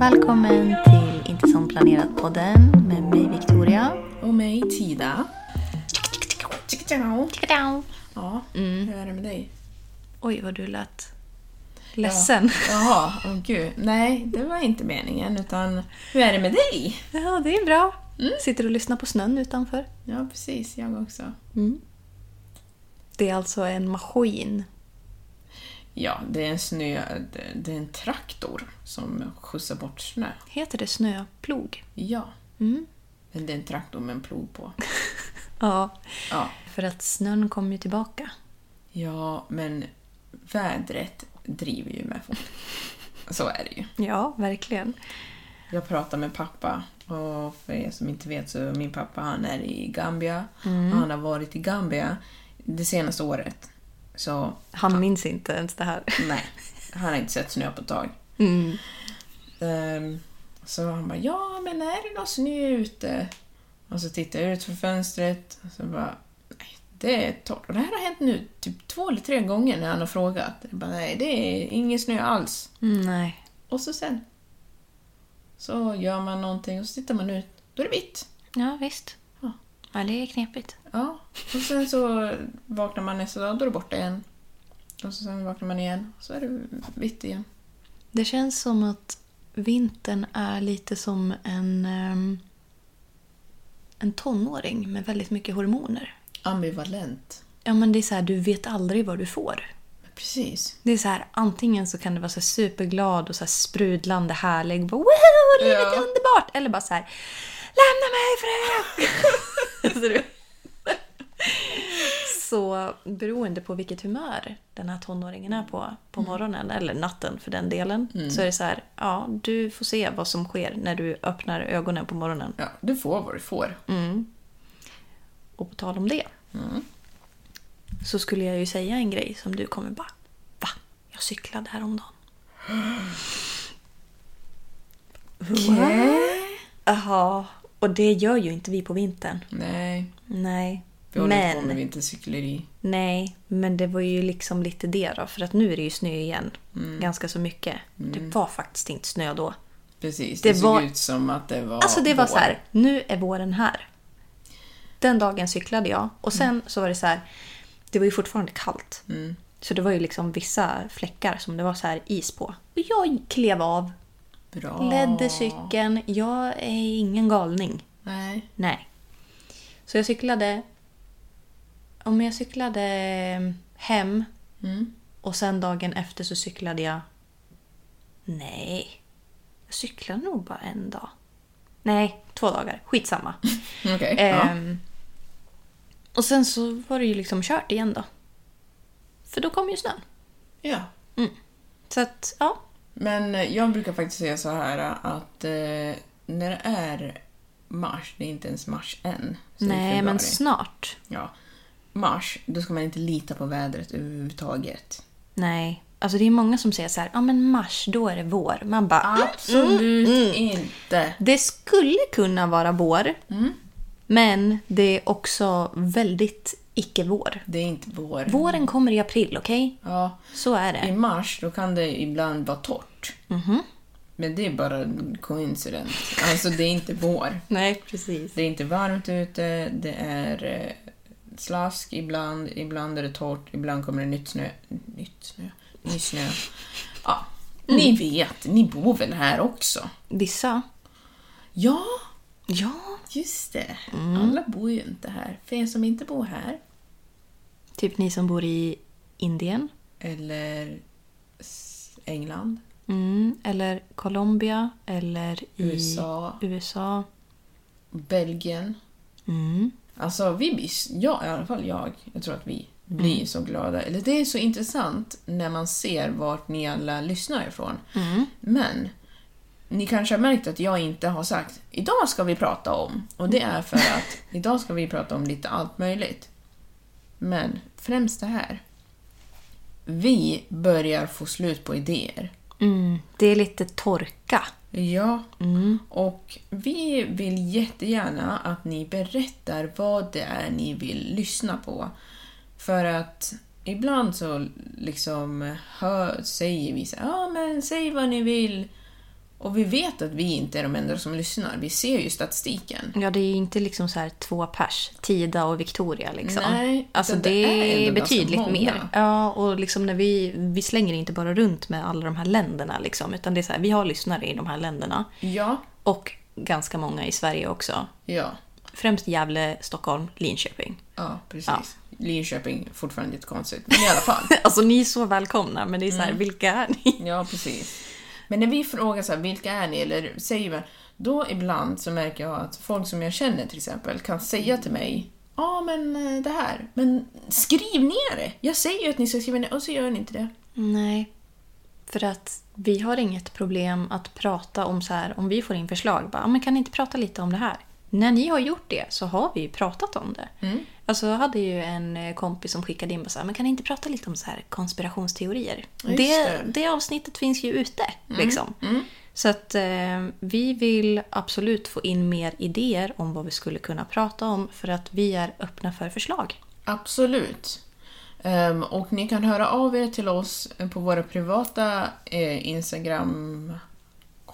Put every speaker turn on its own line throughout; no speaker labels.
Och välkommen till Inte som planerat-podden med mig Victoria.
Och mig Tida. Ja, hur är det med dig?
Oj, vad du lät ledsen.
Jaha, åh gud. Nej, det var inte meningen. Utan hur är det med dig?
Ja, det är bra. Sitter och lyssnar på snön utanför.
Ja, precis. Jag också.
Det är alltså en maskin.
Ja, det är en snö... det- är en traktor som skjutsar bort snö.
Heter det snöplog?
Ja. Men det är en traktor med en plog på.
Ja,
Ja.
för att snön kommer ju tillbaka.
Ja, men vädret driver ju med folk. Så är det ju.
Ja, verkligen.
Jag pratade med pappa och för er som inte vet så min pappa han är i Gambia. Han har varit i Gambia det senaste året. Så
Han minns inte ens det här.
nej, han har inte sett snö på ett tag. Ehm, så han bara, ja men är det någon snö ute? Och så tittar jag ut för fönstret och så bara, nej det är torrt. Och det här har hänt nu typ två eller tre gånger när han har frågat. Jag bara, nej det är ingen snö alls.
Mm, nej.
Och så sen så gör man någonting och så tittar man ut, då är det vitt.
Ja, visst.
Ja.
Det är knepigt.
Ja, och sen så vaknar man nästa dag, då är det borta igen. Och så sen vaknar man igen, så är det vitt igen.
Det känns som att vintern är lite som en, ehm, en tonåring med väldigt mycket hormoner.
Ambivalent.
Ja, men det är så här, du vet aldrig vad du får.
Precis.
Det är så här, antingen så kan det vara så här superglad och så här sprudlande härlig. Bara, Woho, livet är
Ja.
underbart! Eller bara så här, lämna mig i fred! Så beroende på vilket humör den här tonåringen är på på morgonen, eller natten för den delen, så är det så här, ja, du får se vad som sker när du öppnar ögonen på morgonen.
Ja, du får vad du får.
Och på tal om det. Så skulle jag ju säga en grej som du kommer bara Va? Jag cyklade häromdagen. Jaha. Och det gör ju inte vi på vintern.
Nej,
Nej.
vi håller inte på med
Men,
vintercykleri.
nej, men det var ju liksom lite det då. För att nu är det ju snö igen.
Mm.
Ganska så mycket. Det var faktiskt inte snö då.
Precis,
Det
det, såg
var-
ut som att det var
Alltså det var
vår.
så här, nu är våren här. Den dagen cyklade jag och sen så var det så här, det var ju fortfarande kallt. Så det var ju liksom vissa fläckar som det var så här is på. Och jag klev av,
Bra.
ledde cykeln. Jag är ingen galning.
Nej.
Nej. Så jag cyklade... Om jag cyklade hem och sen dagen efter så cyklade jag... Nej. Jag cyklade nog bara en dag. Nej, två dagar. Skitsamma.
Ja.
Ehm, och sen så var det ju liksom kört igen då. För då kom ju snön.
ja.
Så att, ja.
Men eh, jag brukar faktiskt säga så här att eh, när det är mars, det är inte ens mars än.
Nej, men snart.
Ja. Mars, då ska man inte lita på vädret överhuvudtaget.
Nej. Alltså det är många som säger så här, ja men mars, då är det vår. Man bara, mm,
Absolut inte.
det skulle kunna vara vår.
Mm.
Men det är också väldigt icke-vår.
Det är inte vår.
Våren kommer i april, okej?
Ja.
Så är
I
det.
mars då kan det ibland vara torrt.
Mhm.
Men det är bara en coincidence. Alltså det är inte vår.
Nej, precis.
Det är inte varmt ute, det är eh, slask ibland, ibland är det torrt, ibland kommer det nytt snö. Nytt snö? Ny snö. Ja, ni vet, ni bor väl här också?
Vissa.
Ja,
Ja.
just det. Alla bor ju inte här. För er som inte bor här,
Typ ni som bor i Indien.
eller England,
Mm. Eller Colombia. Eller i
USA.
USA.
Belgien.
Mm.
Alltså, vi blir, ja, i alla fall jag, jag tror att vi blir så glada. Eller det är så intressant när man ser vart ni alla lyssnar ifrån. Men ni kanske har märkt att jag inte har sagt idag ska vi prata om. Och det är för att idag ska vi prata om lite allt möjligt. Men främst det här. Vi börjar få slut på idéer.
Mm. Det är lite torka.
Ja, och vi vill jättegärna att ni berättar vad det är ni vill lyssna på. För att ibland så liksom hör, säger vi så ja men säg vad ni vill. Och vi vet att vi inte är de enda som lyssnar. Vi ser ju statistiken.
Ja, det är ju inte liksom så här två pers, Tida och Victoria liksom.
Nej,
alltså det,
det är
betydligt mer. Ja, och liksom när vi, vi slänger inte bara runt med alla de här länderna liksom, utan det är så här, vi har lyssnare i de här länderna.
Ja,
Och ganska många i Sverige också.
ja,
Främst Gävle, Stockholm, Linköping.
ja precis.
Ja.
Linköping, fortfarande lite konstigt. Men i alla fall.
Alltså ni är så välkomna, men det är så
Mm.
här, vilka är ni?
Ja, precis. Men när vi frågar så här, vilka är ni? Eller säger vi, då ibland så märker jag att folk som jag känner till exempel kan säga till mig Ja, men eh, det här. Men skriv ner det! Jag säger ju att ni ska skriva ner och så gör ni inte det.
Nej. För att vi har inget problem att prata om så här, om vi får in förslag, bara, "Ja, men kan ni inte prata lite om det här? När ni har gjort det så har vi ju pratat om det.
Mm.
Alltså jag hade ju en eh, kompis som skickade in och sa, men kan ni inte prata lite om så här konspirationsteorier? Det,
det. Mm.
det avsnittet finns ju ute. Liksom. Så att eh, vi vill absolut få in mer idéer om vad vi skulle kunna prata om för att vi är öppna för förslag.
Absolut. Ehm, och ni kan höra av er till oss på våra privata eh,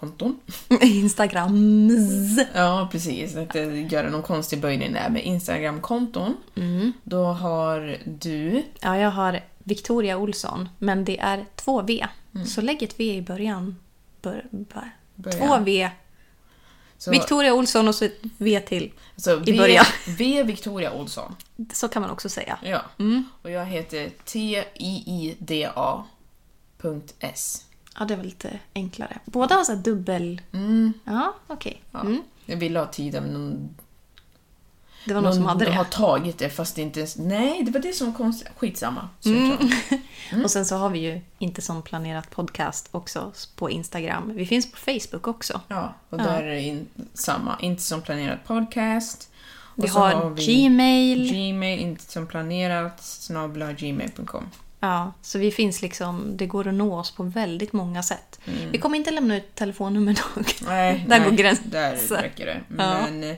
Instagram-konton.
Instagrams.
Ja, precis. Att göra någon konstig böjning där med Instagram-konton. Då har du...
Ja, jag har Victoria Olsson, men det är två V. Så lägg ett V i början. Bör, bör.
Början.
Två V.
Så,
Victoria Olsson och så ett V till.
så
i
v,
början.
V. Victoria Olsson.
Så kan man också säga.
Ja. Och jag heter tiida.s.
Ja, det var lite enklare. Båda har så här dubbel...
Mm.
Ja, okej.
Ja.
Mm.
Jag ville ha Tida, men någon,
Det var någon som hade
de har
det.
tagit det fast det inte ens... Nej, det var det som var konstigt. Skitsamma.
Mm.
tror-
Och sen så har vi ju Inte som planerat podcast också på Instagram. Vi finns på Facebook också.
Ja, och där är det in, samma. Inte som planerat podcast.
Vi
så
har Gmail.
Gmail, inte som planerat, snabla gmail.com.
Ja, så vi finns liksom, det går att nå oss på väldigt många sätt.
Mm.
Vi kommer inte lämna ut telefonnummer dock.
Nej,
Där
nej,
går gränsen.
Där räcker det.
Ja.
Men eh,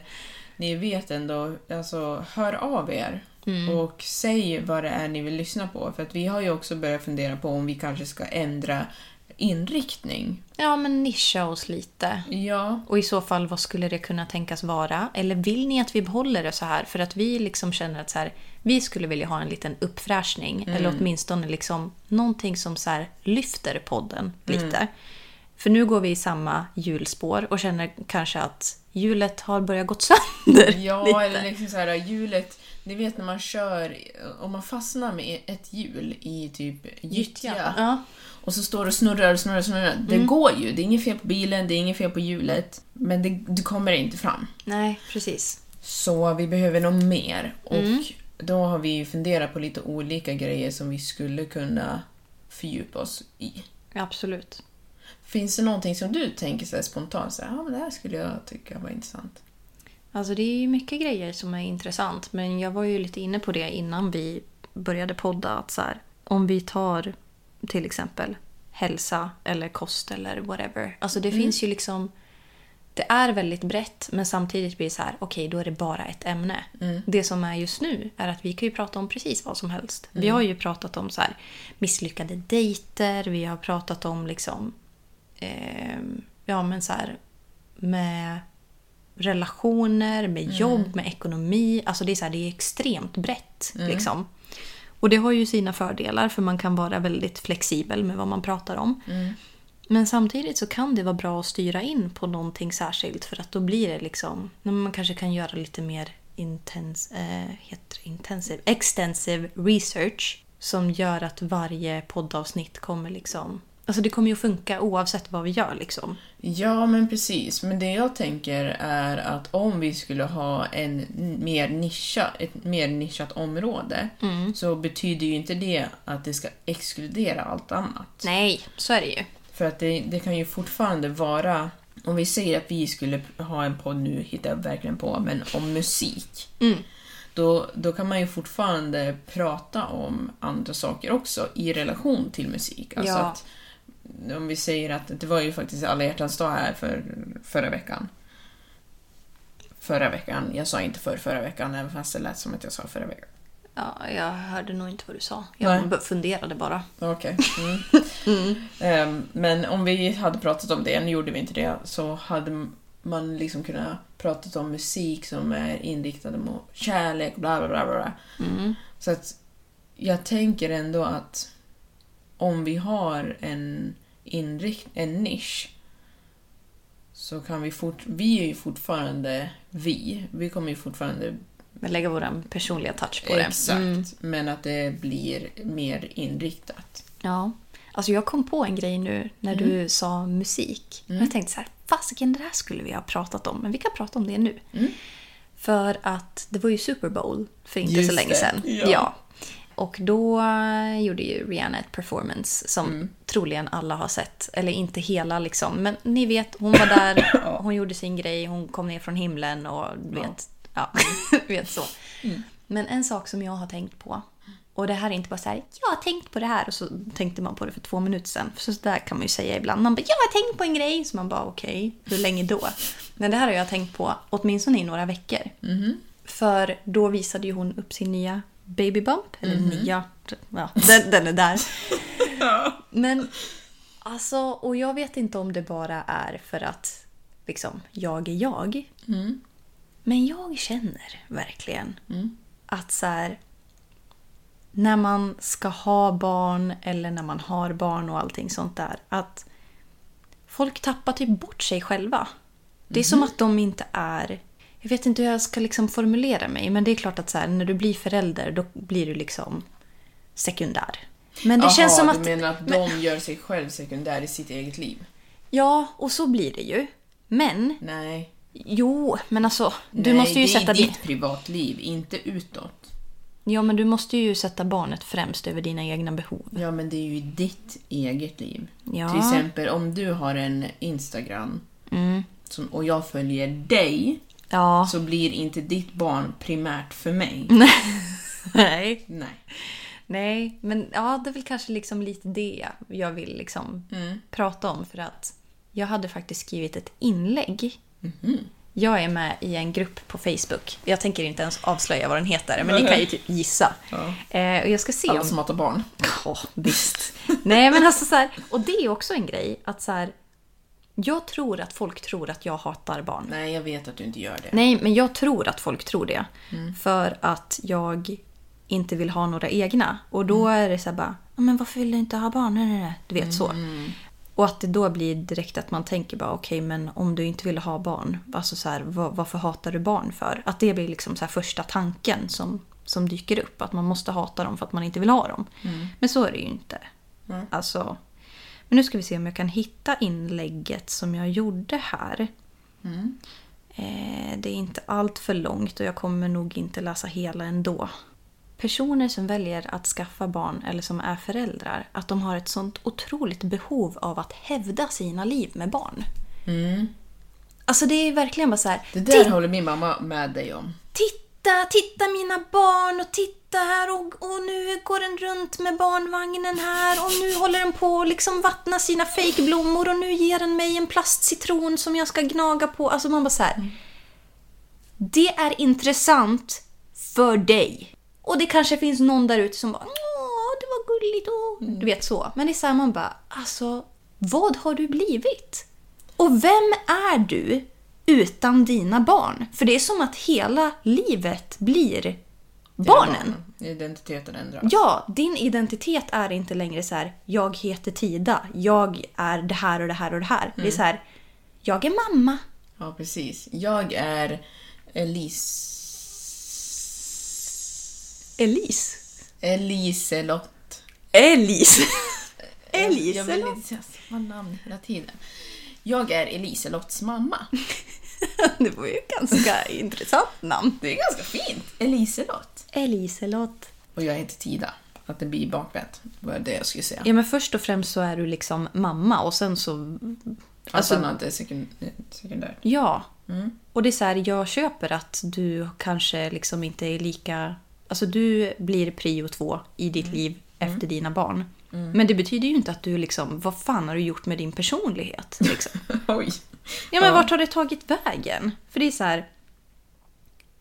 ni vet ändå, alltså hör av er.
Mm.
Och säg vad det är ni vill lyssna på. För att vi har ju också börjat fundera på om vi kanske ska ändra inriktning.
Ja, men nischa oss lite.
Ja,
Och i så fall, vad skulle det kunna tänkas vara? Eller vill ni att vi behåller det så här? För att vi liksom känner att så här, vi skulle vilja ha en liten uppfräschning. Eller åtminstone liksom någonting som så här lyfter podden lite. För nu går vi i samma hjulspår och känner kanske att hjulet har börjat gått sönder
ja
lite.
eller liksom så här hjulet. Ni vet när man kör, om man fastnar med ett hjul i typ gyttja.
Ja.
Och så står det och snurrar och snurrar och snurrar. Det
Mm.
går ju. Det är inget fel på bilen, det är inget fel på hjulet. Men det, du kommer inte fram.
Nej, precis.
Så vi behöver nog mer.
Mm.
Och då har vi funderat på lite olika grejer som vi skulle kunna fördjupa oss i.
Absolut.
Finns det någonting som du tänker så spontant, så här, ja men det här skulle jag tycka var intressant?
Alltså det är ju mycket grejer som är intressant. Men jag var ju lite inne på det innan vi började podda. Att så här, om vi tar till exempel hälsa eller kost eller whatever. Alltså det finns ju liksom... Det är väldigt brett men samtidigt blir det så här, okej då är det bara ett ämne. Det som är just nu är att vi kan ju prata om precis vad som helst. Vi har ju pratat om så här misslyckade dejter, vi har pratat om liksom... ehm, ja men så här med relationer, med jobb, med ekonomi. Alltså det är, så här, det är extremt brett. Liksom. Och det har ju sina fördelar för man kan vara väldigt flexibel med vad man pratar om. Men samtidigt så kan det vara bra att styra in på någonting särskilt för att då blir det liksom... Man kanske kan göra lite mer intens, eh, heter intensive, extensive research som gör att varje poddavsnitt kommer liksom... Alltså det kommer ju att funka oavsett vad vi gör liksom.
Ja, men precis. Men det jag tänker är att om vi skulle ha en mer nischa, ett mer nischat område så betyder ju inte det att det ska exkludera allt annat.
Nej, så är det ju.
För att det, det kan ju fortfarande vara... Om vi säger att vi skulle ha en podd nu, hittar jag verkligen på, men om musik. Då, då kan man ju fortfarande prata om andra saker också i relation till musik. Alltså
Ja.
att, om vi säger att det var ju faktiskt alla hjärtans dag här för, förra veckan. Förra veckan, jag sa inte för förra veckan, även fast det lät som att jag sa förra veckan.
Ja, jag hörde nog inte vad du sa. Jag
Nej.
funderade bara.
Okej. Mm. Ehm, men om vi hade pratat om det, nu gjorde vi inte det, så hade man liksom kunnat prata om musik som är inriktad mot kärlek bla bla bla. bla. Så att jag tänker ändå att om vi har en, inrikt, en nisch så kan vi fort... Vi är ju fortfarande vi. Vi kommer ju fortfarande
Men lägga vår personliga touch på det.
Exakt.
Mm.
Men att det blir mer inriktat.
Ja. Alltså jag kom på en grej nu när du sa musik. Jag tänkte så här, fasiken det där skulle vi ha pratat om, men vi kan prata om det nu. För att det var ju Super Bowl för inte
Just
så länge
det,
sedan.
ja.
Och då gjorde ju Rihanna ett performance som troligen alla har sett. Eller inte hela liksom, men ni vet, hon var där, hon gjorde sin grej, hon kom ner från himlen och du vet, ja, vet så. Men en sak som jag har tänkt på, och det här är inte bara så här, jag har tänkt på det här och så tänkte man på det för två minuter sedan. För så där kan man ju säga ibland. Man bara, jag har tänkt på en grej. Så man bara, okej, hur länge då? Men det här har jag tänkt på åtminstone i några veckor. För då visade ju hon upp sin nya baby bump. Eller nya, ja, den, den är där. Men alltså, och jag vet inte om det bara är för att liksom, jag är jag. Men jag känner verkligen att så här, när man ska ha barn eller när man har barn och allting sånt där. Att folk tappar typ bort sig själva. Det är som att de inte är... Jag vet inte hur jag ska liksom formulera mig, men det är klart att så här, när du blir förälder då blir du liksom sekundär. Men det
Aha,
känns som
du
att...
menar att de gör sig själv sekundär i sitt eget liv?
Ja, och så blir det ju. Men,
Nej.
jo, men alltså, du
Nej,
måste ju
det är
sätta
ditt
ditt...
privatliv, inte utåt.
Ja, men du måste ju sätta barnet främst över dina egna behov.
Ja, men det är ju ditt eget liv.
Ja.
Till exempel om du har en Instagram
Mm.
som, och jag följer dig
Ja.
så blir inte ditt barn primärt för mig.
Nej.
Nej.
Nej, men ja, det är väl kanske liksom lite det jag vill liksom
Mm.
prata om. För att jag hade faktiskt skrivit ett inlägg.
Mhm.
Jag är med i en grupp på Facebook. Jag tänker inte ens avslöja vad den heter, men ni kan ju typ gissa. Eh, och jag ska se
Alla
om...
som matar barn.
Åh, visst. Nej, men alltså så här, och det är också en grej att så här, jag tror att folk tror att jag hatar barn.
Nej, jag vet att du inte gör det.
Nej, men jag tror att folk tror det. För att jag inte vill ha några egna. Och då är det så här bara, "Ja, men varför vill du inte ha barn? Nej, nej, nej. Du vet så. Och att det då blir direkt att man tänker bara, okej, men om du inte vill ha barn, alltså så här, varför hatar du barn för? Att det blir liksom så första tanken som, som dyker upp. Att man måste hata dem för att man inte vill ha dem. Men så är det ju inte. Alltså, men nu ska vi se om jag kan hitta inlägget som jag gjorde här. Eh, Det är inte allt för långt och jag kommer nog inte läsa hela ändå. Personer som väljer att skaffa barn eller som är föräldrar, att de har ett sånt otroligt behov av att hävda sina liv med barn. Alltså det är verkligen bara så här.
Det där håller min mamma med dig om.
Titta, titta mina barn och titta här och, och nu går den runt med barnvagnen här och nu håller den på att liksom vattna sina fejkblommor och nu ger den mig en plastcitron som jag ska gnaga på. Alltså man bara så här. Det är intressant för dig. Och det kanske finns någon där ute som bara Åh, det var gulligt och... Du vet så. Men det är så här, man bara, alltså vad har du blivit? Och vem är du utan dina barn? För det är som att hela livet blir barnen.
Identiteten ändras.
Ja, din identitet är inte längre så här, jag heter Tida, jag är det här och det här och det här. Det är så här, jag är mamma.
Ja, precis. Jag är Elise...
Elise.
Eliselott.
Elise.
Jag vill
Eliselott.
inte säga samma namn hela tiden. Jag är Eliselotts mamma.
Det var ju ett ganska intressant namn.
Det är ganska fint. Eliselott.
Eliselott.
Och jag heter Tida. Att det blir bakvänt var det jag skulle säga.
Ja men först och främst så är du liksom mamma och sen så...
Allt
Alltså,
annat är sekund- sekundärt.
ja. Och det är så här, jag köper att du kanske liksom inte är lika... Alltså du blir prio två i ditt liv efter dina barn. Men det betyder ju inte att du liksom, vad fan har du gjort med din personlighet? Liksom.
Oj.
Ja men vart har det tagit vägen? För det är så här.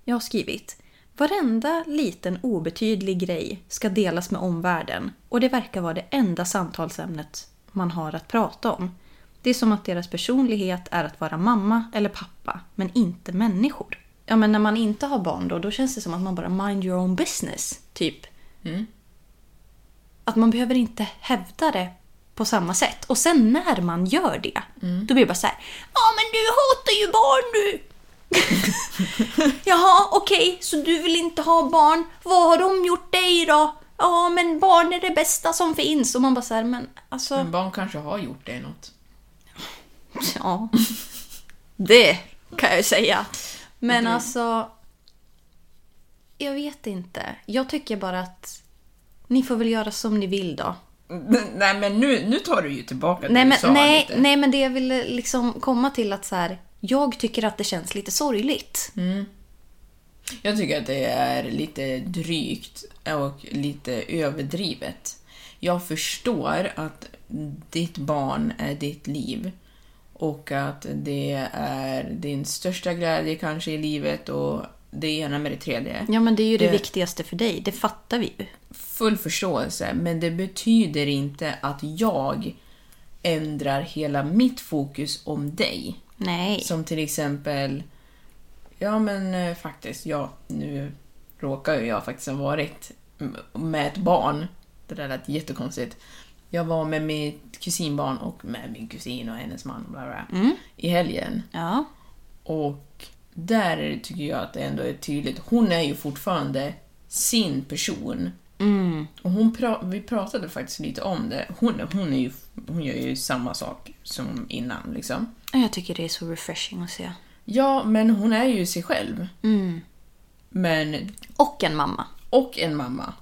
Jag har skrivit. Varenda liten obetydlig grej ska delas med omvärlden och det verkar vara det enda samtalsämnet man har att prata om. Det är som att deras personlighet är att vara mamma eller pappa, men inte människor. Ja men när man inte har barn då, då känns det som att man bara mind your own business, typ. Att man behöver inte hävda det på samma sätt. Och sen när man gör det, då blir det bara så här. Ja men du hatar ju barn du! Jaha, okej, så du vill inte ha barn. Vad har de gjort dig då? Ja, men barn är det bästa som finns. Och man bara så här, men alltså...
Men barn kanske har gjort det något.
Ja, det kan jag ju säga. Men alltså... Jag vet inte. Jag tycker bara att ni får väl göra som ni vill då.
Nej men nu, nu tar du ju tillbaka det
Nej
du
men,
sa
nej,
lite.
nej, men det jag ville liksom komma till att så här... Jag tycker att det känns lite sorgligt.
Jag tycker att det är lite drygt och lite överdrivet. Jag förstår att ditt barn är ditt liv och att det är din största glädje kanske i livet och det ena med det tredje.
Ja, men det är ju det,
Det-
viktigaste för dig. Det fattar vi ju.
Full förståelse, men det betyder inte att jag ändrar hela mitt fokus om dig.
Nej.
Som till exempel, ja men eh, faktiskt, ja, nu råkar ju jag faktiskt ha varit med ett barn. Det där lät jättekonstigt. Jag var med mitt kusinbarn och med min kusin och hennes man bla bla, i helgen.
Ja.
Och där tycker jag att det ändå är tydligt. Hon är ju fortfarande sin person. Och hon pra- vi pratade faktiskt lite om det. Hon, hon, är ju, hon gör ju samma sak som innan. Liksom.
Jag tycker det är så refreshing att se.
Ja, men hon är ju sig själv. Men,
Och en mamma.
och en mamma.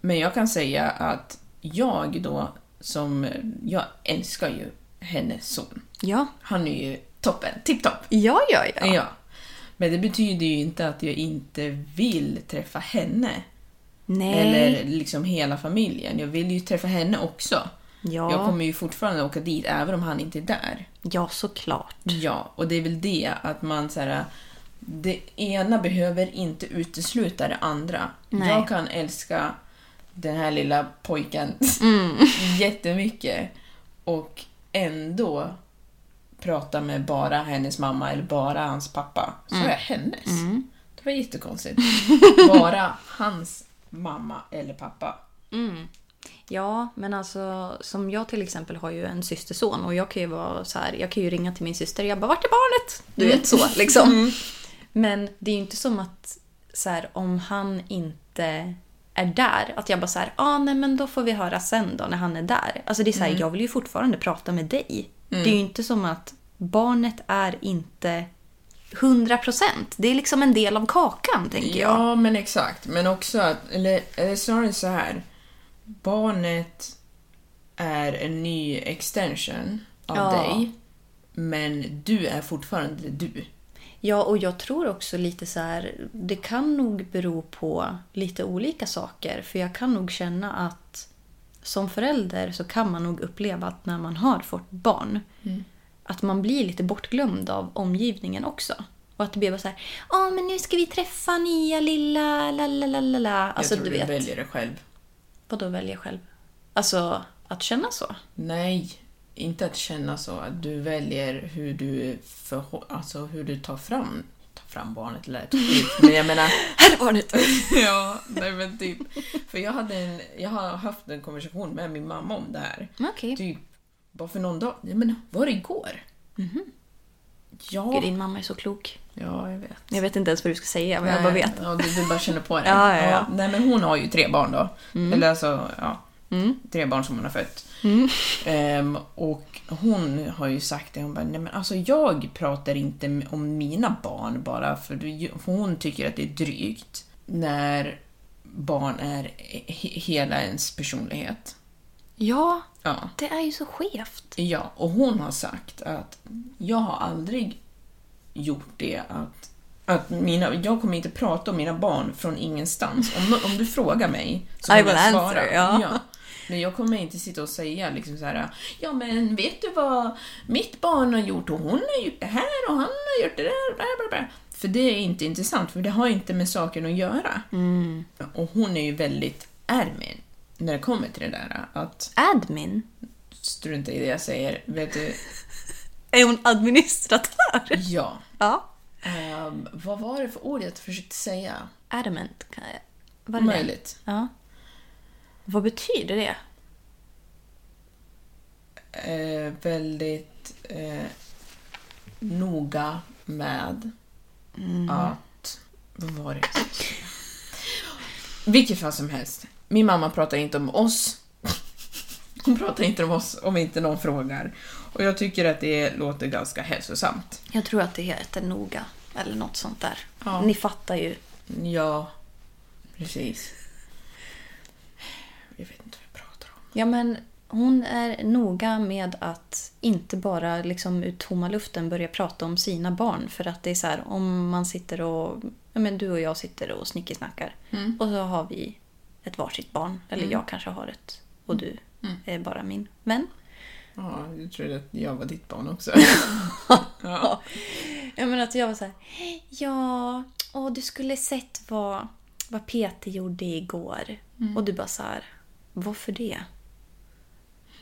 Men jag kan säga att jag då, som... Jag älskar ju hennes son.
Ja.
Han är ju toppen, tipptopp.
Ja, ja, ja.
Ja. Men det betyder ju inte att jag inte vill träffa henne.
Nej.
Eller liksom hela familjen. Jag vill ju träffa henne också.
Ja.
Jag kommer ju fortfarande åka dit även om han inte är där.
Ja, såklart.
Ja, och det är väl det att man så här, Det ena behöver inte utesluta det andra.
Nej.
Jag kan älska den här lilla pojken
Mm.
jättemycket och ändå prata med bara hennes mamma eller bara hans pappa. Så
Mm.
är jag hennes. Det var jättekonstigt. bara hans mamma eller pappa.
Ja, men alltså som jag till exempel har ju en systerson och jag kan ju vara så här, jag kan ju ringa till min syster och jag bara vart är barnet? Du vet så liksom. Men det är ju inte som att så här, om han inte är där, att jag bara så här, ah, nej men då får vi höra sen då när han är där. Alltså det är så här, jag vill ju fortfarande prata med dig. Det är ju inte som att barnet är inte 100 procent. Det är liksom en del av kakan, tänker jag.
Ja, men exakt. Men också att, eller, eller snarare så här. Barnet är en ny extension av
Ja.
dig. Men du är fortfarande du.
Ja, och jag tror också lite så här, det kan nog bero på lite olika saker. För jag kan nog känna att som förälder så kan man nog uppleva att när man har fått barn, att man blir lite bortglömd av omgivningen också. Och att det blir bara så här, ja men nu ska vi träffa nya lilla la la la la la. Alltså
jag tror
du vet.
väljer det själv.
Vadå välja själv? Alltså att känna så?
Nej, inte att känna så. Att du väljer hur du, förhå- alltså hur du tar fram tar fram barnet lät skit, men jag menar...
Här är barnet!
ja, nej men typ. För jag, hade en, jag har haft en konversation med min mamma om det här.
Okej.
Typ, bara för någon dag. Ja, men var det igår? Ja.
Gud, din mamma är så klok.
Ja, jag vet.
Jag vet inte ens vad du ska säga, men jag bara vet.
Ja, du, du bara känner på det.
Ja, ja, ja.
Nej, men hon har ju tre barn då.
Mm.
Eller alltså, ja. Tre barn som hon har fött. Ehm, och hon har ju sagt det, hon bara, nej men alltså jag pratar inte om mina barn bara för, du, för hon tycker att det är drygt när barn är he- hela ens personlighet.
Ja,
Ja.
det är ju så skevt.
Ja, och hon har sagt att jag har aldrig gjort det att, att mina, jag kommer inte prata om mina barn från ingenstans. Om, om du frågar mig så
I
kommer
will
jag svara.
answer, ja.
Men jag kommer inte sitta och säga liksom så här, ja men vet du vad mitt barn har gjort och hon har gjort det här och han har gjort det där. Bla bla bla. För det är inte intressant, för det har inte med saken att göra.
Mm.
Och hon är ju väldigt ärlig när det kommer till det där. Att
Admin?
strunta i det jag säger. Vet du,
Är hon administratör?
Ja.
Ja.
Ehm, vad var det för ord jag försökte säga?
Adamant. Var det det?
Möjligt.
Ja. Vad betyder det?
Eh, väldigt eh, noga med att... Vad var det? Vilket fall som helst. Min mamma pratar inte om oss. Hon pratar inte om oss om inte någon frågar. Och jag tycker att det låter ganska hälsosamt.
Jag tror att det heter noga. Eller något sånt där.
Ja.
Ni fattar ju.
Ja, precis. Jag vet inte vad jag pratar om.
Ja, men hon är noga med att inte bara liksom ur tomma luften börja prata om sina barn. För att det är så här, om man sitter och... Ja, men du och jag sitter och snickesnackar. Och så har vi ett varsitt barn. Eller jag kanske har ett. Och du är bara min vän.
Ja, jag trodde att jag var ditt barn också.
Ja. Jag menar att jag var så här, ja, åh, du skulle sett vad, vad Peter gjorde igår. Och du bara så här, varför det?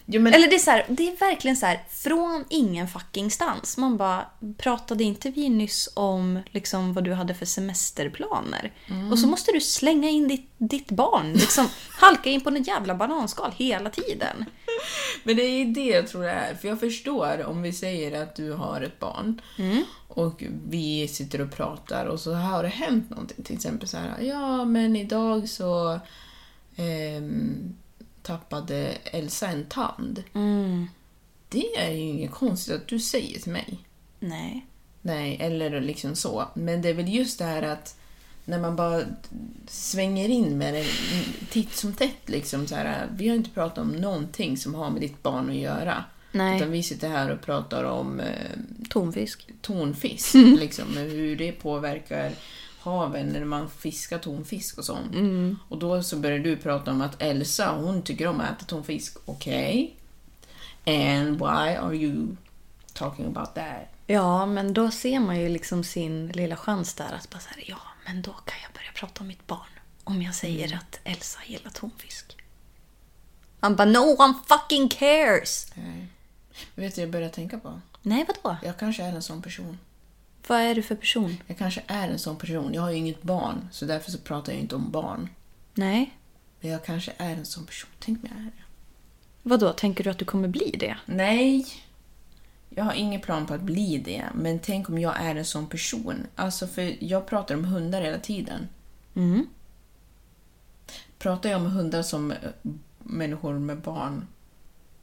Jo, men,
Eller det är så här, det är verkligen så här, från ingen fucking stans. Man bara, pratade inte vi nyss om liksom vad du hade för semesterplaner? Och så måste du slänga in ditt, ditt barn, liksom halka in på en jävla bananskal hela tiden.
men det är det jag tror det är. För jag förstår om vi säger att du har ett barn och vi sitter och pratar och så har det hänt någonting. Till exempel så här, ja men idag så ehm, tappade Elsa en tand. Det är ju inget konstigt att du säger till mig.
Nej.
Nej, eller liksom så. Men det är väl just det här att när man bara svänger in med det titt som tätt. Liksom, så här, vi har inte pratat om någonting som har med ditt barn att göra.
Nej.
Utan vi sitter här och pratar om eh,
Tonfisk.
tonfisk.
Mm.
Liksom, hur det påverkar haven när man fiskar tonfisk och sånt.
Mm.
Och då så börjar du prata om att Elsa, hon tycker om att äta tonfisk. Okej. And why are you talking about that?
Ja, men då ser man ju liksom sin lilla chans där att bara så här, ja, men då kan jag börja prata om mitt barn. Om jag säger att Elsa gillar tonfisk. Han bara, no one fucking cares!
Nej. Vet du, jag börjar tänka på.
Nej, vadå?
Jag kanske är en sån person.
Vad är du för person?
Jag kanske är en sån person. Jag har ju inget barn, så därför så pratar jag inte om barn.
Nej.
Men jag kanske är en sån person. Tänk om jag är det.
Vadå, tänker du att du kommer bli det?
Nej. Jag har ingen plan på att bli det, men tänk om jag är en sån person. Alltså, för jag pratar om hundar hela tiden.
Mm.
Pratar jag om hundar som eh, människor med barn?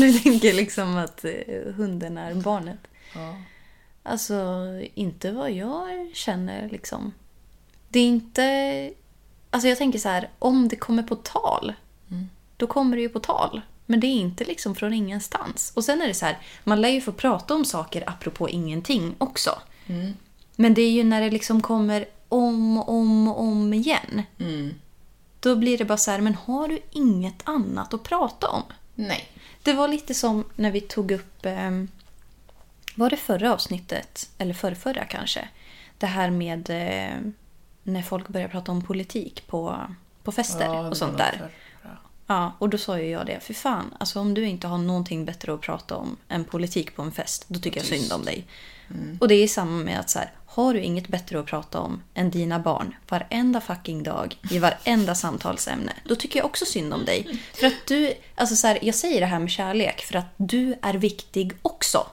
du tänker liksom att eh, hunden är barnet?
Ja.
Alltså, inte vad jag känner liksom. Det är inte... Alltså jag tänker så här, om det kommer på tal, då kommer det ju på tal. Men det är inte liksom från ingenstans. Och sen är det så här, man lär ju få prata om saker apropå ingenting också. Men det är ju när det liksom kommer om och om och om igen. Då blir det bara så här, men har du inget annat att prata om?
Nej.
Det var lite som när vi tog upp... Eh, var det förra avsnittet? Eller förrförra kanske? Det här med eh, när folk börjar prata om politik på, på fester
Ja,
och sånt där.
förra.
Ja, och då sa ju jag det. För fan, alltså om du inte har någonting bättre att prata om än politik på en fest, då tycker jag
Tyst.
synd om dig. Och det är samma med att så här, har du inget bättre att prata om än dina barn varenda fucking dag i varenda samtalsämne, då tycker jag också synd om dig. För att du, alltså så här, jag säger det här med kärlek för att du är viktig också.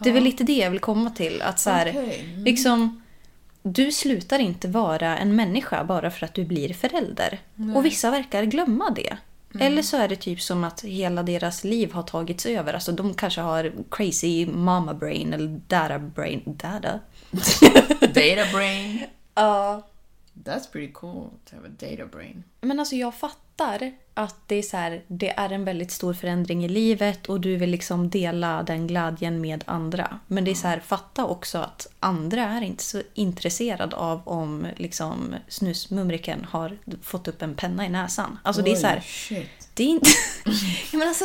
Det är väl lite det jag vill komma till. Att så här,
Okej. Mm.
liksom, du slutar inte vara en människa bara för att du blir förälder. Och vissa verkar glömma det.
Mm.
Eller så är det typ som att hela deras liv har tagits över. Alltså de kanske har crazy mama brain eller dada brain. Dada?
Data brain.
Ja.
That's pretty cool to have a data brain.
Men alltså jag fattar att det är så här, det är en väldigt stor förändring i livet och du vill liksom dela den glädjen med andra. Men det är så här, fatta också att andra är inte så intresserade av om liksom snusmumriken har fått upp en penna i näsan. Alltså det är så här,
Oj,
det är inte... ja, men alltså,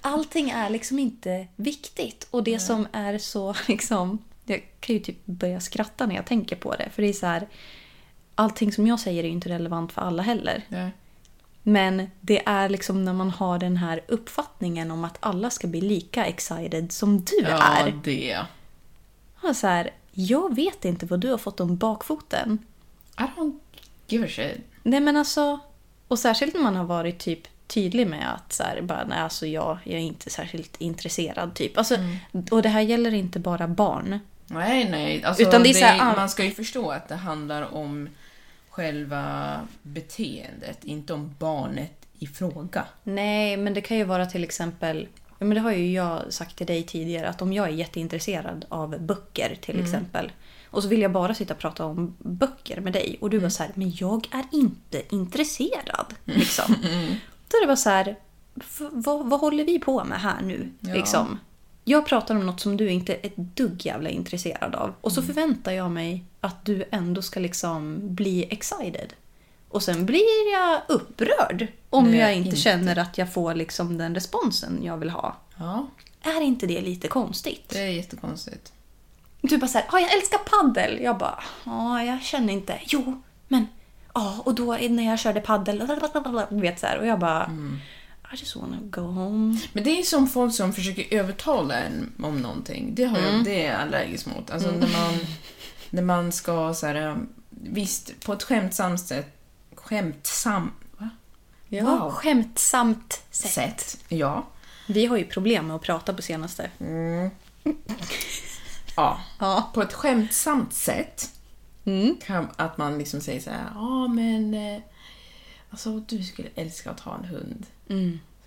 allting är liksom inte viktigt. Och det som är så liksom... Jag kan ju typ börja skratta när jag tänker på det. För det är så här... Allting som jag säger är ju inte relevant för alla heller.
Nej.
Men det är liksom när man har den här uppfattningen om att alla ska bli lika excited som du
Ja,
är.
det.
Och så här, jag vet inte vad du har fått om bakfoten.
I don't give a shit.
Nej men alltså, och särskilt när man har varit typ tydlig med att så här, bara, nej, alltså jag, jag är inte särskilt intresserad. typ. Alltså, Och det här gäller inte bara barn.
Nej, nej. Alltså,
Utan det är så här,
man ska ju förstå att det handlar om själva beteendet, inte om barnet i fråga.
Nej, men det kan ju vara till exempel... Men det har ju jag sagt till dig tidigare att om jag är jätteintresserad av böcker till exempel och så vill jag bara sitta och prata om böcker med dig och du var så här, men jag är inte intresserad. Liksom. Då är det bara så här, "V- vad, vad håller vi på med här nu?
Ja.
Liksom. Jag pratar om något som du inte är ett dugg jävla intresserad av. Och så förväntar jag mig att du ändå ska liksom bli excited. Och sen blir jag upprörd om
Nej,
jag inte,
inte.
känner att jag får liksom den responsen jag vill ha.
Ja,
Är inte det lite konstigt?
det är jättekonstigt.
Du bara såhär, ja jag älskar paddel. Jag bara, ja jag känner inte. Jo, men ja och då när jag körde paddel, vet så här, och jag bara, I just wanna go home.
Men det är som folk som försöker övertala en om någonting. Det, har jag, det är jag allergisk mot. Alltså när, man, när man ska så här, um, visst, på ett skämtsamt sätt, skämtsam, va?
Ja,
Wow.
skämtsamt sätt.
sätt, ja.
Vi har ju problem med att prata på senaste.
ja.
Ja.
På ett skämtsamt sätt kan, att man liksom säger så här, ja men eh, alltså du skulle älska att ha en hund.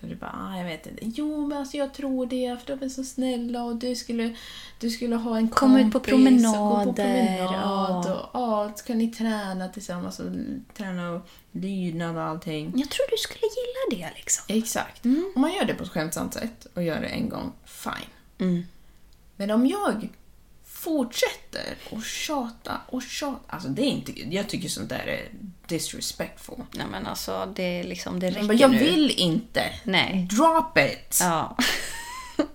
Så du bara, ah, jag vet inte. Jo, men alltså jag tror det, för de är så snälla och du skulle, du skulle ha en
Komma ut på
kompis och gå på
promenader,
promenad
ja.
och ja, så kan ni träna tillsammans och träna och lydnad och allting.
Jag tror du skulle gilla det liksom.
Exakt. Om man gör det på ett skämtsamt sätt och gör det en gång, fine. Men om jag fortsätter och tjata och tjata, alltså det är inte, jag tycker sånt där är disrespectful.
Nej men alltså det, är liksom, det räcker
Men jag
nu.
vill inte.
Nej.
Drop it!
Ja.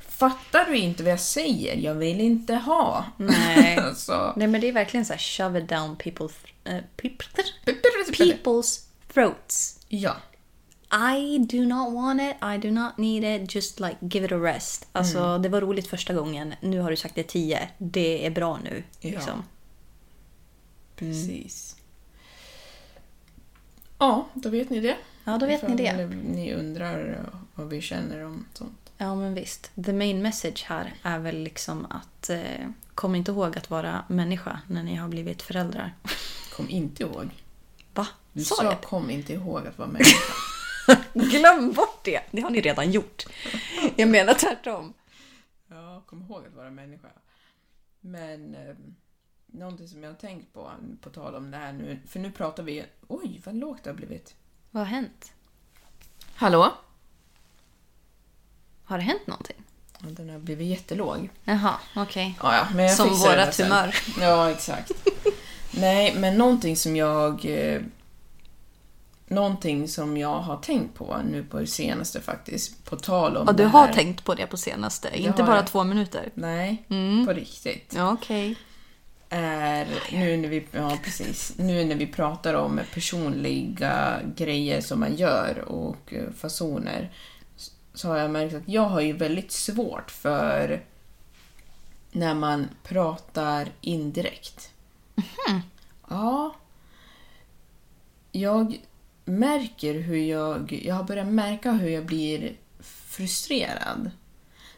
Fattar du inte vad jag säger? Jag vill inte ha.
Nej. Nej men det är verkligen så här shove it down people's, people, people's throats.
ja.
I do not want it, I do not need it, just like give it a rest. Alltså det var roligt första gången, nu har du sagt det tio. Det är bra nu.
Ja.
Liksom.
Precis. Ja, då vet ni det.
Ja, då vet ni det.
Ifall ni undrar vad vi känner om sånt.
Ja men visst. The main message här är väl liksom att eh, kom inte ihåg att vara människa när ni har blivit föräldrar.
Kom inte ihåg.
Va?
Du
Sa
sa kom inte ihåg att vara människa.
Glöm bort det! Det har ni redan gjort. Jag menar tvärtom.
Ja, kom ihåg att vara människa. Men eh, någonting som jag har tänkt på, på tal om det här nu, för nu pratar vi... Oj, vad lågt det har blivit.
Vad har hänt?
Hallå?
Har det hänt någonting?
Ja, Den har blivit jättelåg.
Jaha, okej.
Ja, ja, jag
Som
sen.
humör.
Ja, exakt. Nej, men någonting som jag... Eh, någonting som jag har tänkt på nu på det senaste faktiskt, på tal om
Och du
det
har
här.
tänkt på det på senaste, inte
har
bara
jag.
två minuter?
Nej,
Mm.
på riktigt.
Ja, okej.
Är nu när vi, ja precis, nu när vi pratar om personliga grejer som man gör och eh, fasoner så har jag märkt att jag har ju väldigt svårt för när man pratar indirekt. Ja. Jag märker hur jag... Jag har börjat märka hur jag blir frustrerad.